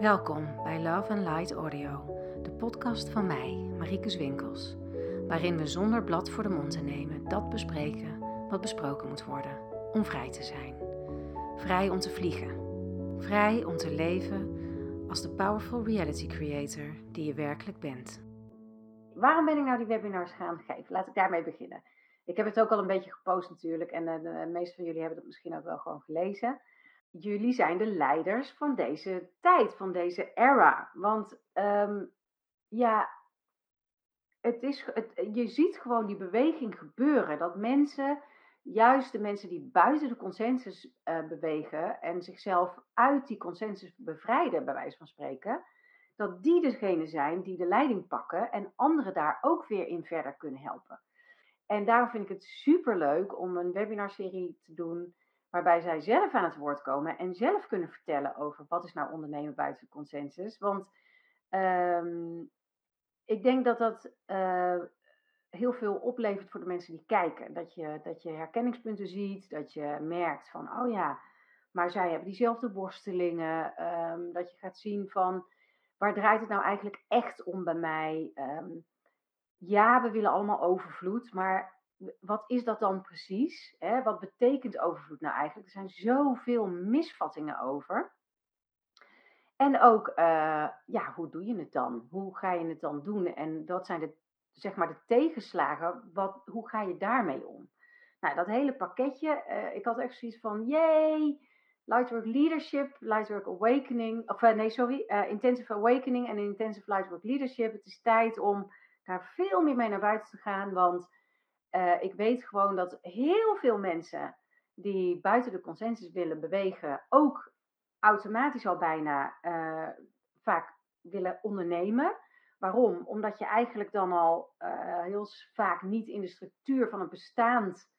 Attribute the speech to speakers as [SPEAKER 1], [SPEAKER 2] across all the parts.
[SPEAKER 1] Welkom bij Love and Light Audio, de podcast van mij, Marieke Zwinkels, waarin we zonder blad voor de mond te nemen dat bespreken wat besproken moet worden, om vrij te zijn. Vrij om te vliegen. Vrij om te leven als de powerful reality creator die je werkelijk bent.
[SPEAKER 2] Waarom ben ik nou die webinars gaan geven? Laat ik daarmee beginnen. Ik heb het ook al een beetje gepost natuurlijk en eh, de meeste van jullie hebben het misschien ook wel gewoon gelezen jullie zijn de leiders van deze tijd, van deze era. Want ehm, ja, het is, het, je ziet gewoon die beweging gebeuren. Dat mensen, juist de mensen die buiten de consensus uh, bewegen en zichzelf uit die consensus bevrijden, bij wijze van spreken, dat die degene zijn die de leiding pakken en anderen daar ook weer in verder kunnen helpen. En daarom vind ik het super leuk om een webinarserie te doen waarbij zij zelf aan het woord komen en zelf kunnen vertellen over wat is nou ondernemen buiten de consensus. Want um, ik denk dat dat uh, heel veel oplevert voor de mensen die kijken. Dat je, dat je herkenningspunten ziet, dat je merkt van, oh ja, maar zij hebben diezelfde worstelingen. Um, dat je gaat zien van, waar draait het nou eigenlijk echt om bij mij? Um, ja, we willen allemaal overvloed, maar wat is dat dan precies? Hè? Wat betekent overvloed nou eigenlijk? Er zijn zoveel misvattingen over. En ook, uh, ja, hoe doe je het dan? Hoe ga je het dan doen? En wat zijn de, zeg maar, de tegenslagen? Wat, hoe ga je daarmee om? Nou, dat hele pakketje, uh, ik had echt zoiets van, yay, Lightwork Leadership, Lightwork Awakening, of uh, nee, sorry, Intensive Awakening en Intensive Lightwork Leadership. Het is tijd om daar veel meer mee naar buiten te gaan, want uh, ik weet gewoon dat heel veel mensen die buiten de consensus willen bewegen, ook automatisch al bijna uh, vaak willen ondernemen. Waarom? Omdat je eigenlijk dan al uh, heel vaak niet in de structuur van een bestaand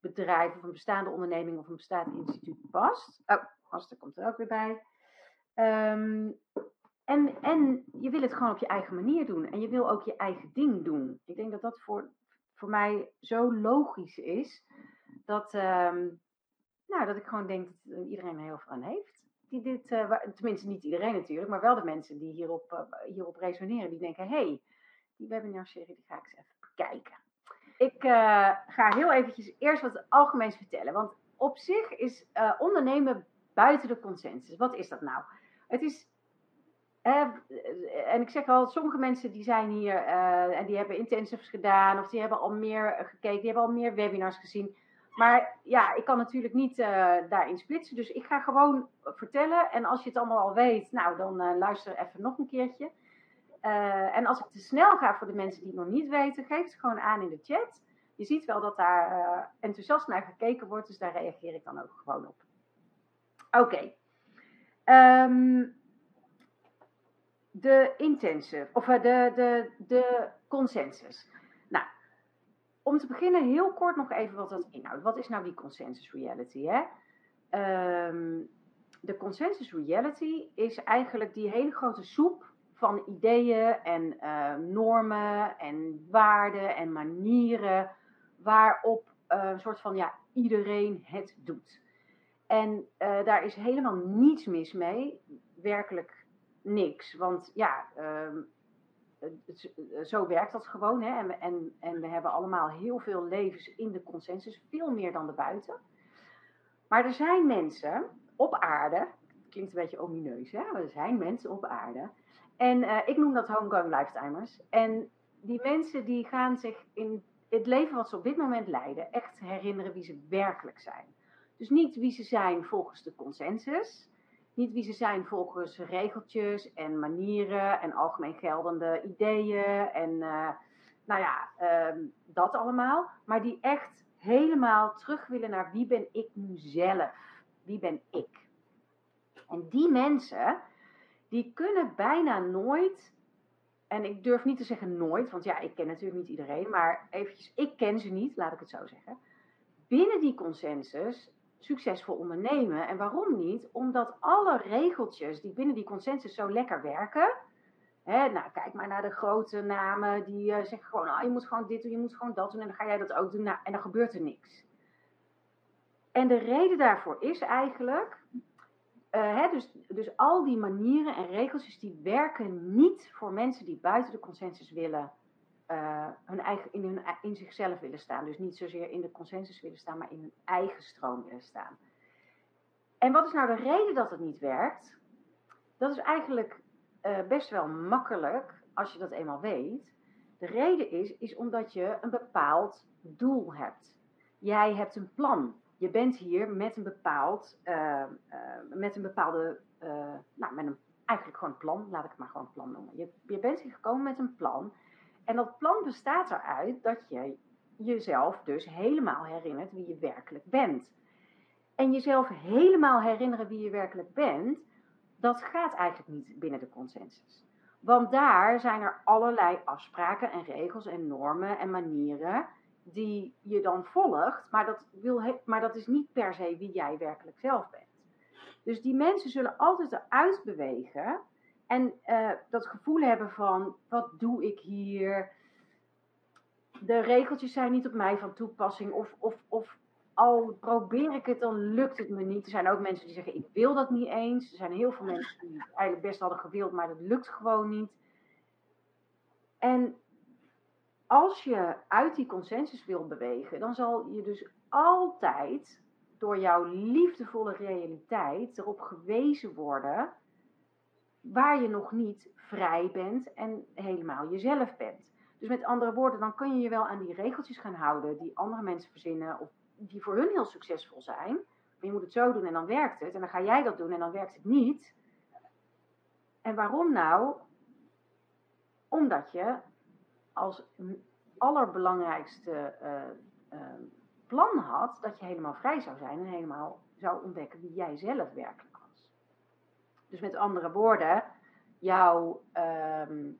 [SPEAKER 2] bedrijf of een bestaande onderneming of een bestaand instituut past. Oh, Aster komt er ook weer bij. Um, en, en je wil het gewoon op je eigen manier doen. En je wil ook je eigen ding doen. Ik denk dat dat voor voor mij zo logisch is. Dat, uh, nou, dat ik gewoon denk dat iedereen er heel veel aan heeft. Die dit, uh, tenminste niet iedereen natuurlijk, maar wel de mensen die hierop, uh, hierop resoneren. Die denken, hé, hey, die webinarserie die ga ik eens even bekijken. Ik ga heel eventjes eerst wat algemeens vertellen. Want op zich is ondernemen buiten de consensus. Wat is dat nou? Het is en ik zeg al, sommige mensen die zijn hier uh, en die hebben intensives gedaan of die hebben al meer gekeken, die hebben al meer webinars gezien. Maar ja, ik kan natuurlijk niet daarin splitsen, dus ik ga gewoon vertellen. En als je het allemaal al weet, nou dan luister even nog een keertje. en als ik te snel ga voor de mensen die het nog niet weten, geef het gewoon aan in de chat. Je ziet wel dat daar enthousiast naar gekeken wordt, dus daar reageer ik dan ook gewoon op. Oké. Okay. Um, de intensive, of eh, de, de, de consensus. Nou, om te beginnen heel kort nog even wat dat inhoudt. Wat is nou die consensus reality? Hè? Um, de consensus reality is eigenlijk die hele grote soep van ideeën en uh, normen en waarden en manieren waarop uh, een soort van ja, iedereen het doet. En daar is helemaal niets mis mee, werkelijk niks. Want ja, uh, het, zo werkt dat gewoon. Hè? En, en, en we hebben allemaal heel veel levens in de consensus, veel meer dan de buiten. Maar er zijn mensen op aarde, klinkt een beetje omineus, hè? er zijn mensen op aarde. En uh, ik noem dat homegoing lifetimers. En die mensen die gaan zich in het leven wat ze op dit moment leiden echt herinneren wie ze werkelijk zijn. Dus niet wie ze zijn volgens de consensus, niet wie ze zijn volgens regeltjes en manieren en algemeen geldende ideeën en uh, nou ja, uh, dat allemaal. Maar die echt helemaal terug willen naar wie ben ik nu zelf? Wie ben ik? En die mensen, die kunnen bijna nooit, en ik durf niet te zeggen nooit, want ja, ik ken natuurlijk niet iedereen, maar eventjes, ik ken ze niet, laat ik het zo zeggen. Binnen die consensus succesvol ondernemen. En waarom niet? Omdat alle regeltjes die binnen die consensus zo lekker werken. Hè, nou, kijk maar naar de grote namen die uh, zeggen gewoon, oh, je moet gewoon dit doen, je moet gewoon dat doen en dan ga jij dat ook doen. Nou, en dan gebeurt er niks. En de reden daarvoor is eigenlijk, eh, hè, dus, dus al die manieren en regeltjes die werken niet voor mensen die buiten de consensus willen, uh, hun eigen, in, hun, in zichzelf willen staan. Dus niet zozeer in de consensus willen staan, maar in hun eigen stroom willen staan. En wat is nou de reden dat het niet werkt? Dat is eigenlijk uh, best wel makkelijk als je dat eenmaal weet. De reden is, is omdat je een bepaald doel hebt. Jij hebt een plan. Je bent hier met een bepaald, uh, met een bepaalde, nou, met een, eigenlijk gewoon plan, laat ik het maar gewoon plan noemen. Je, je bent hier gekomen met een plan. En dat plan bestaat eruit dat je jezelf dus helemaal herinnert wie je werkelijk bent. En jezelf helemaal herinneren wie je werkelijk bent, dat gaat eigenlijk niet binnen de consensus. Want daar zijn er allerlei afspraken en regels en normen en manieren die je dan volgt, maar dat, wil maar dat is niet per se wie jij werkelijk zelf bent. Dus die mensen zullen altijd eruit bewegen en uh, dat gevoel hebben van, wat doe ik hier? De regeltjes zijn niet op mij van toepassing. Of, of, of al probeer ik het, dan lukt het me niet. Er zijn ook mensen die zeggen, ik wil dat niet eens. Er zijn heel veel mensen die het eigenlijk best hadden gewild, maar dat lukt gewoon niet. En als je uit die consensus wil bewegen, dan zal je dus altijd door jouw liefdevolle realiteit erop gewezen worden waar je nog niet vrij bent en helemaal jezelf bent. Dus met andere woorden, dan kun je je wel aan die regeltjes gaan houden die andere mensen verzinnen of die voor hun heel succesvol zijn. Maar je moet het zo doen en dan werkt het. En dan ga jij dat doen en dan werkt het niet. En waarom nou? Omdat je als allerbelangrijkste uh, uh, plan had dat je helemaal vrij zou zijn en helemaal zou ontdekken wie jij zelf was. Dus met andere woorden, jouw um,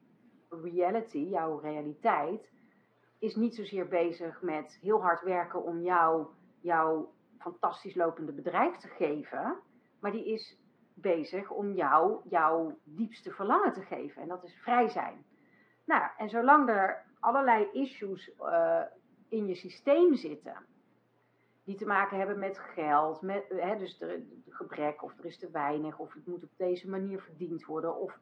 [SPEAKER 2] reality, jouw realiteit, is niet zozeer bezig met heel hard werken om jou jouw fantastisch lopende bedrijf te geven, maar die is bezig om jou jouw diepste verlangen te geven. En dat is vrij zijn. Nou, en zolang er allerlei issues uh, in je systeem zitten, te maken hebben met geld, met, hè, dus de gebrek, of er is te weinig, of het moet op deze manier verdiend worden, of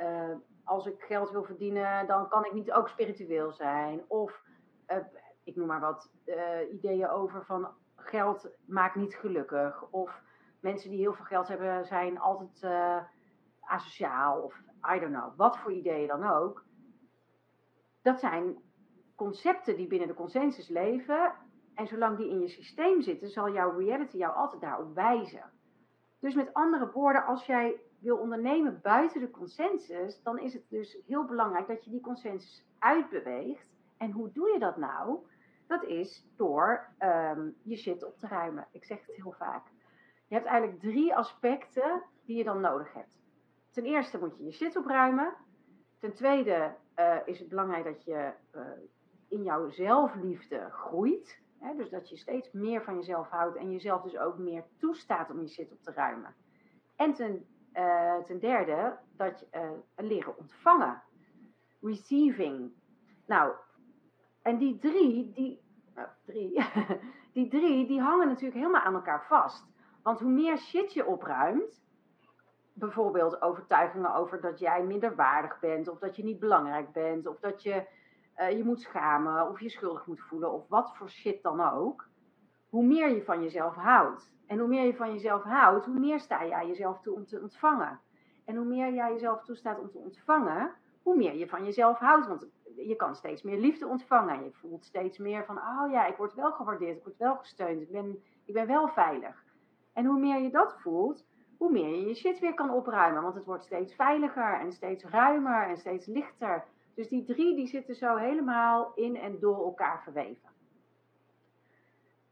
[SPEAKER 2] uh, als ik geld wil verdienen, dan kan ik niet ook spiritueel zijn. Of uh, ik noem maar wat ideeën over van geld maakt niet gelukkig. Of mensen die heel veel geld hebben zijn altijd asociaal. Of I don't know, wat voor ideeën dan ook. Dat zijn concepten die binnen de consensus leven. En zolang die in je systeem zitten, zal jouw reality jou altijd daarop wijzen. Dus met andere woorden, als jij wil ondernemen buiten de consensus, dan is het dus heel belangrijk dat je die consensus uitbeweegt. En hoe doe je dat nou? Dat is door um, je shit op te ruimen. Ik zeg het heel vaak. Je hebt eigenlijk drie aspecten die je dan nodig hebt. Ten eerste moet je je shit opruimen. Ten tweede uh, is het belangrijk dat je uh, in jouw zelfliefde groeit. Dus dat je steeds meer van jezelf houdt en jezelf dus ook meer toestaat om je shit op te ruimen. En ten uh, ten derde, dat je uh, leren ontvangen. Receiving. Nou, en die drie, die, nou, drie, die drie, die hangen natuurlijk helemaal aan elkaar vast. Want hoe meer shit je opruimt, bijvoorbeeld overtuigingen over dat jij minder waardig bent, of dat je niet belangrijk bent, of dat je uh, je moet schamen, of je schuldig moet voelen, of wat voor shit dan ook, hoe meer je van jezelf houdt. En hoe meer je van jezelf houdt, hoe meer sta jij jezelf toe om te ontvangen. En hoe meer jij jezelf toestaat om te ontvangen, hoe meer je van jezelf houdt. Want je kan steeds meer liefde ontvangen. Je voelt steeds meer van, oh ja, ik word wel gewaardeerd, ik word wel gesteund, ik ben, ik ben wel veilig. En hoe meer je dat voelt, hoe meer je je shit weer kan opruimen. Want het wordt steeds veiliger en steeds ruimer en steeds lichter. Dus die drie die zitten zo helemaal in en door elkaar verweven.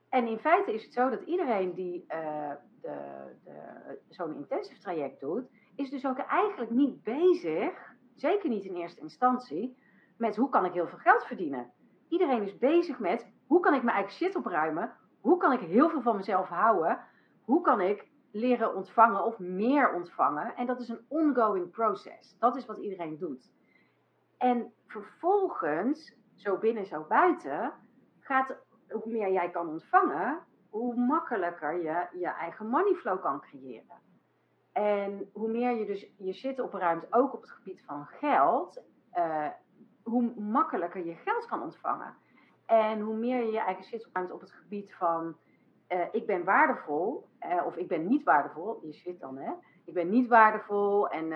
[SPEAKER 2] En in feite is het zo dat iedereen die uh, zo'n intensive traject doet, is dus ook eigenlijk niet bezig, zeker niet in eerste instantie, met hoe kan ik heel veel geld verdienen. Iedereen is bezig met hoe kan ik mijn eigen shit opruimen, hoe kan ik heel veel van mezelf houden, hoe kan ik leren ontvangen of meer ontvangen. En dat is een ongoing process. Dat is wat iedereen doet. En vervolgens, zo binnen, zo buiten, gaat hoe meer jij kan ontvangen, hoe makkelijker je je eigen moneyflow kan creëren. En hoe meer je dus je shit opruimt, ook op het gebied van geld, uh, hoe makkelijker je geld kan ontvangen. En hoe meer je je eigen shit opruimt op het gebied van uh, ik ben waardevol, uh, of ik ben niet waardevol, je shit dan hè, ik ben niet waardevol en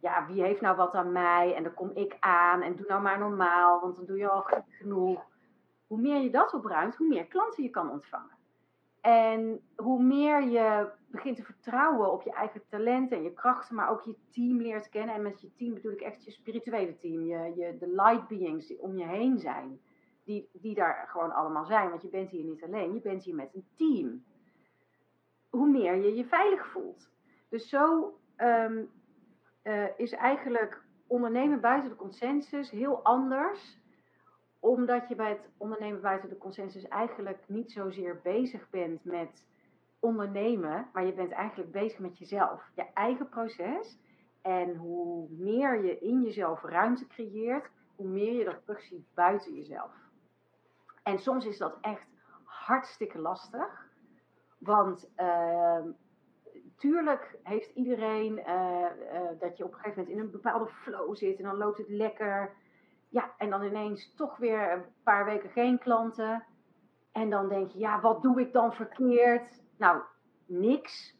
[SPEAKER 2] ja, wie heeft nou wat aan mij en dan kom ik aan en doe nou maar normaal, want dan doe je al genoeg. Hoe meer je dat opruimt, hoe meer klanten je kan ontvangen. En hoe meer je begint te vertrouwen op je eigen talenten en je krachten, maar ook je team leert kennen. En met je team bedoel ik echt je spirituele team, je, je, de light beings die om je heen zijn. Die, die daar gewoon allemaal zijn, want je bent hier niet alleen, je bent hier met een team. Hoe meer je je veilig voelt. Dus zo um, uh, is eigenlijk ondernemen buiten de consensus heel anders omdat je bij het ondernemen buiten de consensus eigenlijk niet zozeer bezig bent met ondernemen, maar je bent eigenlijk bezig met jezelf, je eigen proces. En hoe meer je in jezelf ruimte creëert, hoe meer je dat terugziet buiten jezelf. En soms is dat echt hartstikke lastig. Want uh, tuurlijk heeft iedereen uh, uh, dat je op een gegeven moment in een bepaalde flow zit en dan loopt het lekker. Ja, en dan ineens toch weer een paar weken geen klanten. En dan denk je, ja, wat doe ik dan verkeerd? Nou, niks.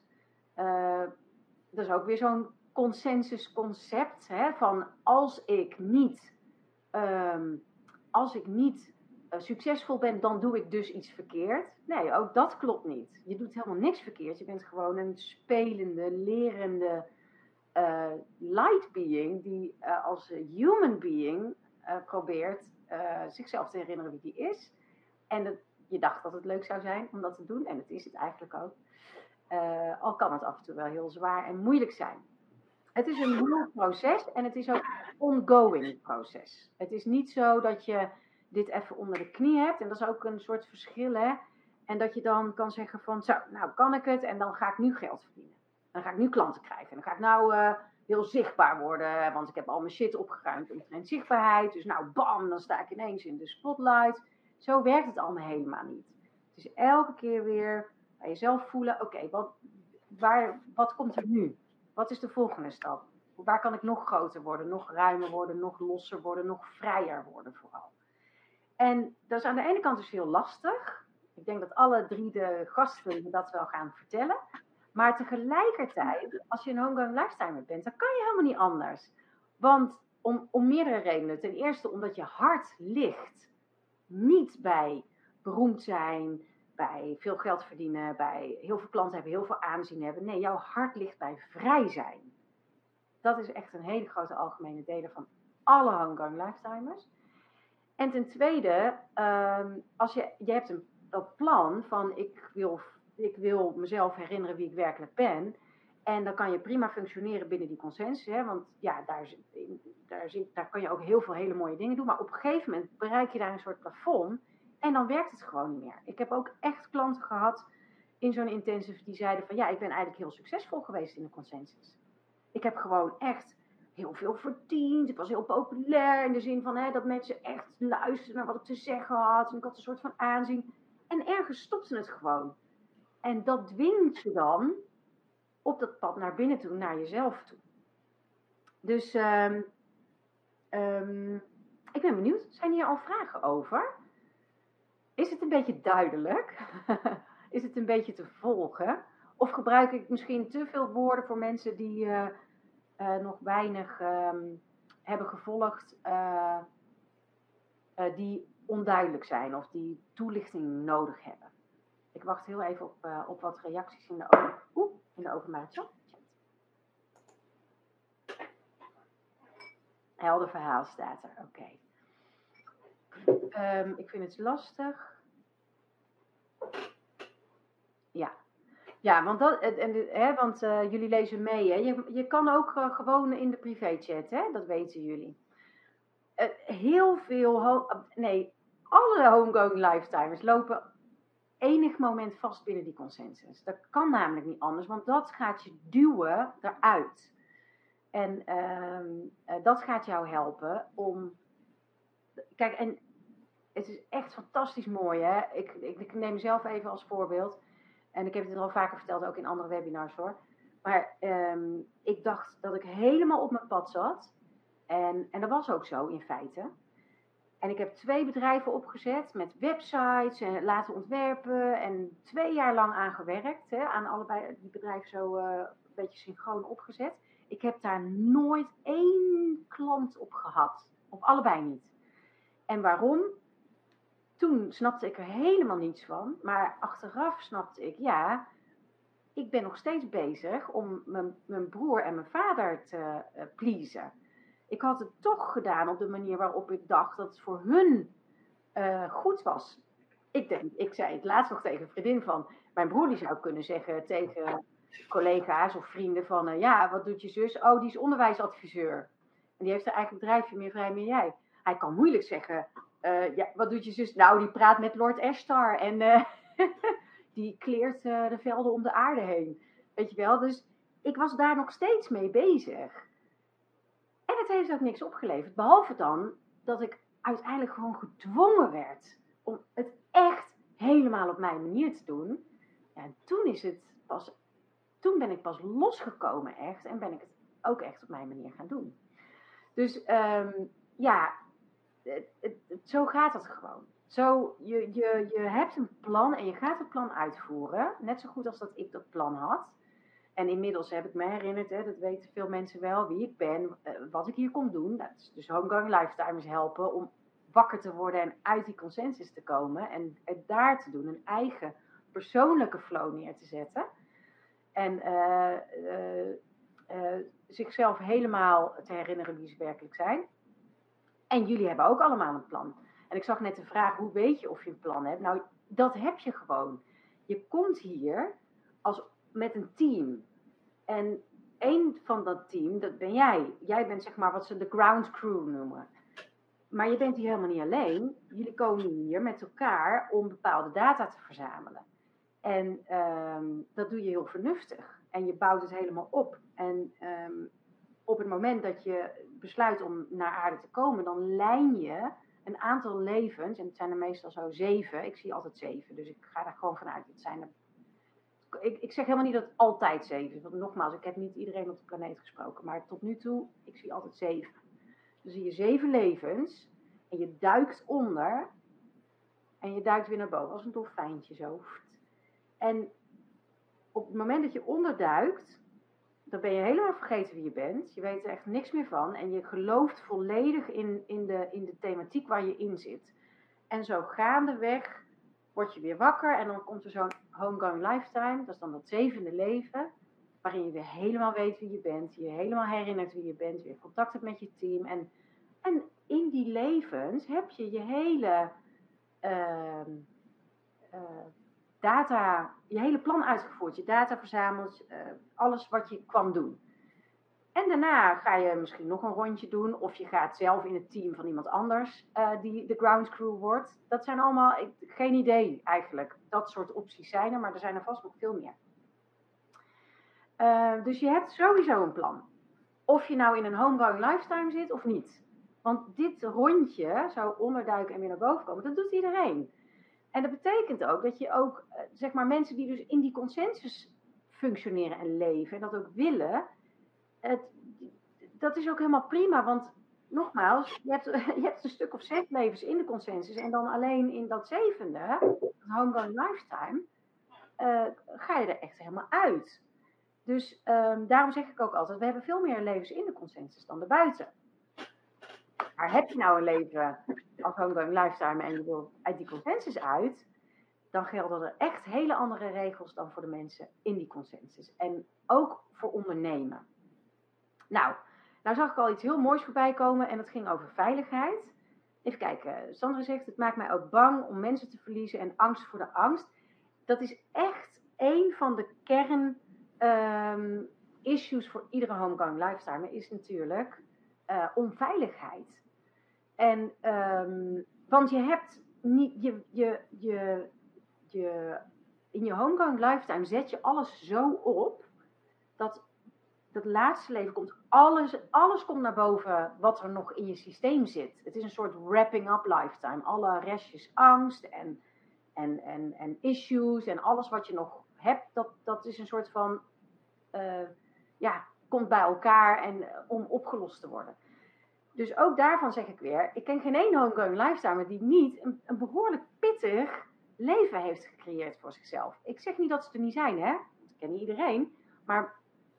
[SPEAKER 2] Uh, dat is ook weer zo'n consensusconcept. Hè, van als ik niet, um, als ik niet succesvol ben, dan doe ik dus iets verkeerd. Nee, ook dat klopt niet. Je doet helemaal niks verkeerd. Je bent gewoon een spelende, lerende uh, light being die als human being probeert zichzelf te herinneren wie die is. En dat, je dacht dat het leuk zou zijn om dat te doen. En het is het eigenlijk ook. Al kan het af en toe wel heel zwaar en moeilijk zijn. Het is een heel proces en het is ook een ongoing proces. Het is niet zo dat je dit even onder de knie hebt. En dat is ook een soort verschil, hè. En dat je dan kan zeggen van, zo, nou kan ik het en dan ga ik nu geld verdienen. Dan ga ik nu klanten krijgen. En dan ga ik nou uh, heel zichtbaar worden, want ik heb al mijn shit opgeruimd omtrent zichtbaarheid. Dus nou, bam, dan sta ik ineens in de spotlight. Zo werkt het allemaal helemaal niet. Het is elke keer weer bij jezelf voelen, oké, wat, waar, wat komt er nu? Wat is de volgende stap? Waar kan ik nog groter worden, nog ruimer worden, nog losser worden, nog vrijer worden vooral? En dat is aan de ene kant dus heel lastig. Ik denk dat alle drie de gasten dat wel gaan vertellen. Maar tegelijkertijd, als je een homegrown lifestyle bent, dan kan je helemaal niet anders. Want om, om meerdere redenen. Ten eerste omdat je hart ligt niet bij beroemd zijn, bij veel geld verdienen, bij heel veel klanten hebben, heel veel aanzien hebben. Nee, jouw hart ligt bij vrij zijn. Dat is echt een hele grote algemene delen van alle homegrown lifetimers. En ten tweede, um, als je, je hebt een, een plan van ik wil, ik wil mezelf herinneren wie ik werkelijk ben. En dan kan je prima functioneren binnen die consensus. Hè? Want ja, daar, daar, daar kan je ook heel veel hele mooie dingen doen. Maar op een gegeven moment bereik je daar een soort plafond. En dan werkt het gewoon niet meer. Ik heb ook echt klanten gehad in zo'n intensive die zeiden van ja, ik ben eigenlijk heel succesvol geweest in de consensus. Ik heb gewoon echt heel veel verdiend. Ik was heel populair in de zin van hè, dat mensen echt luisterden naar wat ik te zeggen had. En ik had een soort van aanzien. En ergens stopte het gewoon. En dat dwingt je dan op dat pad naar binnen toe, naar jezelf toe. Dus um, um, ik ben benieuwd. Zijn hier al vragen over? Is het een beetje duidelijk? is het een beetje te volgen? Of gebruik ik misschien te veel woorden voor mensen die uh, nog weinig um, hebben gevolgd, uh, die onduidelijk zijn of die toelichting nodig hebben? Ik wacht heel even op, op wat reacties in de, open, oeh, in de openbare chat. Helder verhaal staat er, oké. Um, ik vind het lastig. Ja. Ja, want, dat, en, hè, want uh, jullie lezen mee. Hè? Je, je kan ook uh, gewoon in de privéchat, hè? dat weten jullie. Uh, heel veel, nee, alle homegoing lifetimers lopen enig moment vast binnen die consensus. Dat kan namelijk niet anders, want dat gaat je duwen eruit. En uh, dat gaat jou helpen om. Kijk, en het is echt fantastisch mooi, hè? Ik, ik, neem mezelf even als voorbeeld. En ik heb het al vaker verteld, ook in andere webinars hoor. Maar ehm, ik dacht dat ik helemaal op mijn pad zat. En, en dat was ook zo in feite. En ik heb twee bedrijven opgezet met websites en laten ontwerpen. En twee jaar lang aan gewerkt. Aan allebei die bedrijven zo uh, een beetje synchroon opgezet. Ik heb daar nooit één klant op gehad. Op allebei niet. En waarom? Toen snapte ik er helemaal niets van. Maar achteraf snapte ik, ja, ik ben nog steeds bezig om mijn, mijn broer en mijn vader te uh, pleasen. Ik had het toch gedaan op de manier waarop ik dacht dat het voor hun uh, goed was. Ik, denk, ik zei het laatst nog tegen een vriendin van, mijn broer die zou kunnen zeggen tegen collega's of vrienden van, uh, ja, wat doet je zus? Oh, die is onderwijsadviseur. En die heeft een eigen bedrijfje, meer vrij, meer jij. Hij kan moeilijk zeggen, uh, ja, wat doet je zus? Nou, die praat met Lord Ashtar en die kleert de velden om de aarde heen. Weet je wel, dus ik was daar nog steeds mee bezig. En het heeft ook niks opgeleverd, behalve dan dat ik uiteindelijk gewoon gedwongen werd om het echt helemaal op mijn manier te doen. En toen is het pas, toen ben ik pas losgekomen echt en ben ik het ook echt op mijn manier gaan doen. Dus um, ja, zo gaat het gewoon. Zo, je, je, je hebt een plan en je gaat het plan uitvoeren, net zo goed als dat ik dat plan had. En inmiddels heb ik me herinnerd, hè, dat weten veel mensen wel, wie ik ben, uh, wat ik hier kom doen. Dat is dus Homegoing Lifetime is helpen om wakker te worden en uit die consensus te komen. En het daar te doen, een eigen persoonlijke flow neer te zetten. En uh, uh, zichzelf helemaal te herinneren wie ze werkelijk zijn. En jullie hebben ook allemaal een plan. En ik zag net de vraag, hoe weet je of je een plan hebt? Nou, dat heb je gewoon. Je komt hier als met een team. En één van dat team, dat ben jij. Jij bent zeg maar wat ze de ground crew noemen. Maar je bent hier helemaal niet alleen. Jullie komen hier met elkaar om bepaalde data te verzamelen. En um, dat doe je heel vernuftig. En je bouwt het helemaal op. En um, op het moment dat je besluit om naar aarde te komen, dan lijn je een aantal levens, en het zijn er meestal zo zeven, ik zie altijd zeven, dus ik ga daar gewoon vanuit. Het zijn ik, ik zeg helemaal niet dat het altijd zeven is. Want nogmaals, ik heb niet iedereen op de planeet gesproken. Maar tot nu toe, ik zie altijd zeven. Dus zie je zeven levens. En je duikt onder. En je duikt weer naar boven. Als een dolfijntje zo. En op het moment dat je onderduikt. Dan ben je helemaal vergeten wie je bent. Je weet er echt niks meer van. En je gelooft volledig in, in, de, in de thematiek waar je in zit. En zo gaandeweg word je weer wakker en dan komt er zo'n homegoing lifetime, dat is dan dat zevende leven, waarin je weer helemaal weet wie je bent, je helemaal herinnert wie je bent, weer contact hebt met je team. En, en in die levens heb je je hele uh, uh, data, je hele plan uitgevoerd, je data verzameld, uh, alles wat je kwam doen. En daarna ga je misschien nog een rondje doen. Of je gaat zelf in het team van iemand anders uh, die de ground crew wordt. Dat zijn allemaal, ik, geen idee eigenlijk. Dat soort opties zijn er, maar er zijn er vast nog veel meer. Uh, dus je hebt sowieso een plan. Of je nou in een homegoing lifetime zit of niet. Want dit rondje, zo onderduiken en weer naar boven komen, dat doet iedereen. En dat betekent ook dat je ook, uh, zeg maar, mensen die dus in die consensus functioneren en leven en dat ook willen, het, dat is ook helemaal prima, want nogmaals, je hebt, je hebt een stuk of zes levens in de consensus en dan alleen in dat zevende, het homegoing lifetime, uh, ga je er echt helemaal uit. Dus um, daarom zeg ik ook altijd, we hebben veel meer levens in de consensus dan erbuiten. Maar heb je nou een leven als homegoing lifetime en je wil uit die consensus uit, dan gelden er echt hele andere regels dan voor de mensen in die consensus. En ook voor ondernemen. Nou, nou zag ik al iets heel moois voorbij komen en dat ging over veiligheid. Even kijken, Sandra zegt, het maakt mij ook bang om mensen te verliezen en angst voor de angst. Dat is echt een van de kern um, issues voor iedere homegoing lifestyle, is natuurlijk uh, onveiligheid. En, um, want je hebt niet, je, je, je, je, in je homegoing lifetime zet je alles zo op dat dat laatste leven komt alles, alles komt naar boven wat er nog in je systeem zit. Het is een soort wrapping up lifetime. Alle restjes angst en, en, en, en issues en alles wat je nog hebt, dat, dat is een soort van eh, ja, komt bij elkaar en om opgelost te worden. Dus ook daarvan zeg ik weer, ik ken geen één homegrown lifetimer die niet een, behoorlijk pittig leven heeft gecreëerd voor zichzelf. Ik zeg niet dat ze er niet zijn, hè. Ik ken iedereen, maar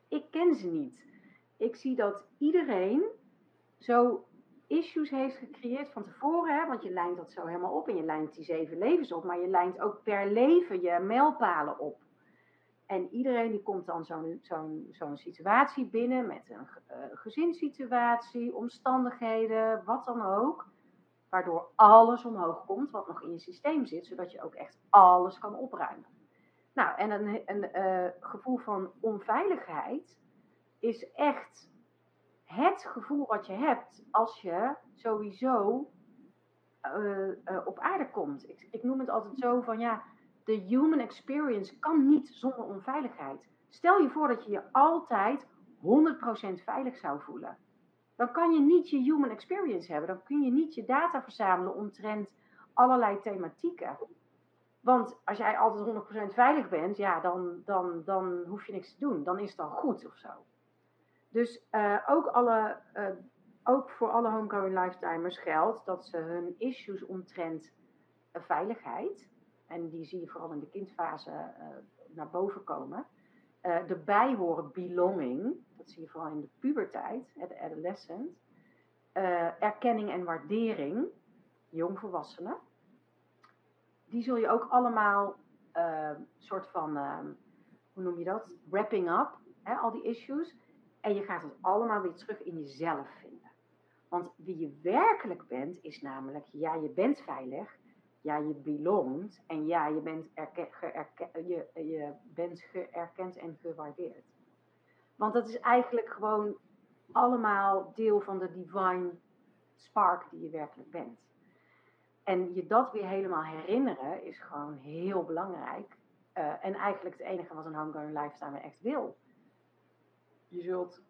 [SPEAKER 2] ik ken ze niet. Ik zie dat iedereen zo issues heeft gecreëerd van tevoren, hè, want je lijnt dat zo helemaal op en je lijnt die zeven levens op, maar je lijnt ook per leven je mijlpalen op. En iedereen die komt dan zo'n zo'n zo'n situatie binnen met een uh, gezinssituatie, omstandigheden, wat dan ook. Waardoor alles omhoog komt wat nog in je systeem zit, zodat je ook echt alles kan opruimen. Nou, en een, een uh, gevoel van onveiligheid is echt het gevoel wat je hebt als je sowieso uh, op aarde komt. Ik noem het altijd zo van ja, de human experience kan niet zonder onveiligheid. Stel je voor dat je je altijd 100% veilig zou voelen. Dan kan je niet je human experience hebben. Dan kun je niet je data verzamelen omtrent allerlei thematieken. Want als jij altijd 100% veilig bent, ja, dan, dan, dan hoef je niks te doen. Dan is het al goed of zo. Dus uh, ook, alle, uh, ook voor alle homegoing lifetimers geldt dat ze hun issues omtrent uh, veiligheid, en die zie je vooral in de kindfase uh, naar boven komen. Uh, erbij horen belonging, dat zie je vooral in de puberteit, de adolescent. Uh, erkenning en waardering, jongvolwassenen. Die zul je ook allemaal soort van, hoe noem je dat, wrapping up, hè, al die issues. En je gaat het allemaal weer terug in jezelf vinden. Want wie je werkelijk bent, is namelijk, ja, je bent veilig, ja, je belongt en ja, je bent, je, je bent geërkend en gewaardeerd. Want dat is eigenlijk gewoon allemaal deel van de divine spark die je werkelijk bent. En je dat weer helemaal herinneren is gewoon heel belangrijk. Uh, en eigenlijk het enige wat een homegrown lifestyle echt wil. Je zult,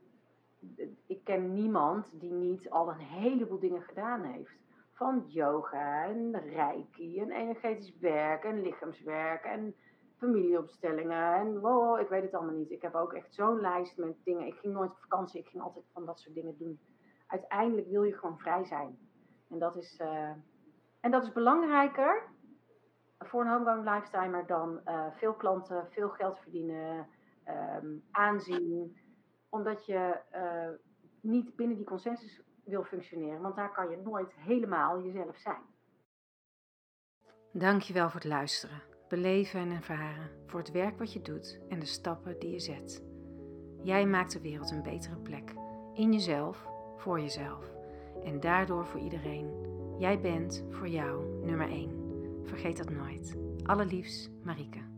[SPEAKER 2] ik ken niemand die niet al een heleboel dingen gedaan heeft van yoga en reiki en energetisch werk en lichaamswerk en familieopstellingen en wow, ik weet het allemaal niet. Ik heb ook echt zo'n lijst met dingen. Ik ging nooit op vakantie, ik ging altijd van dat soort dingen doen. Uiteindelijk wil je gewoon vrij zijn. En dat is, uh, en dat is belangrijker voor een homegrown lifetimer dan uh, veel klanten, veel geld verdienen, um, aanzien. Omdat je uh, niet binnen die consensus wil functioneren, want daar kan je nooit helemaal jezelf zijn.
[SPEAKER 1] Dankjewel voor het luisteren, beleven en ervaren, voor het werk wat je doet en de stappen die je zet. Jij maakt de wereld een betere plek, in jezelf, voor jezelf en daardoor voor iedereen. Jij bent voor jou nummer 1. Vergeet dat nooit. Allerliefst, Marieke.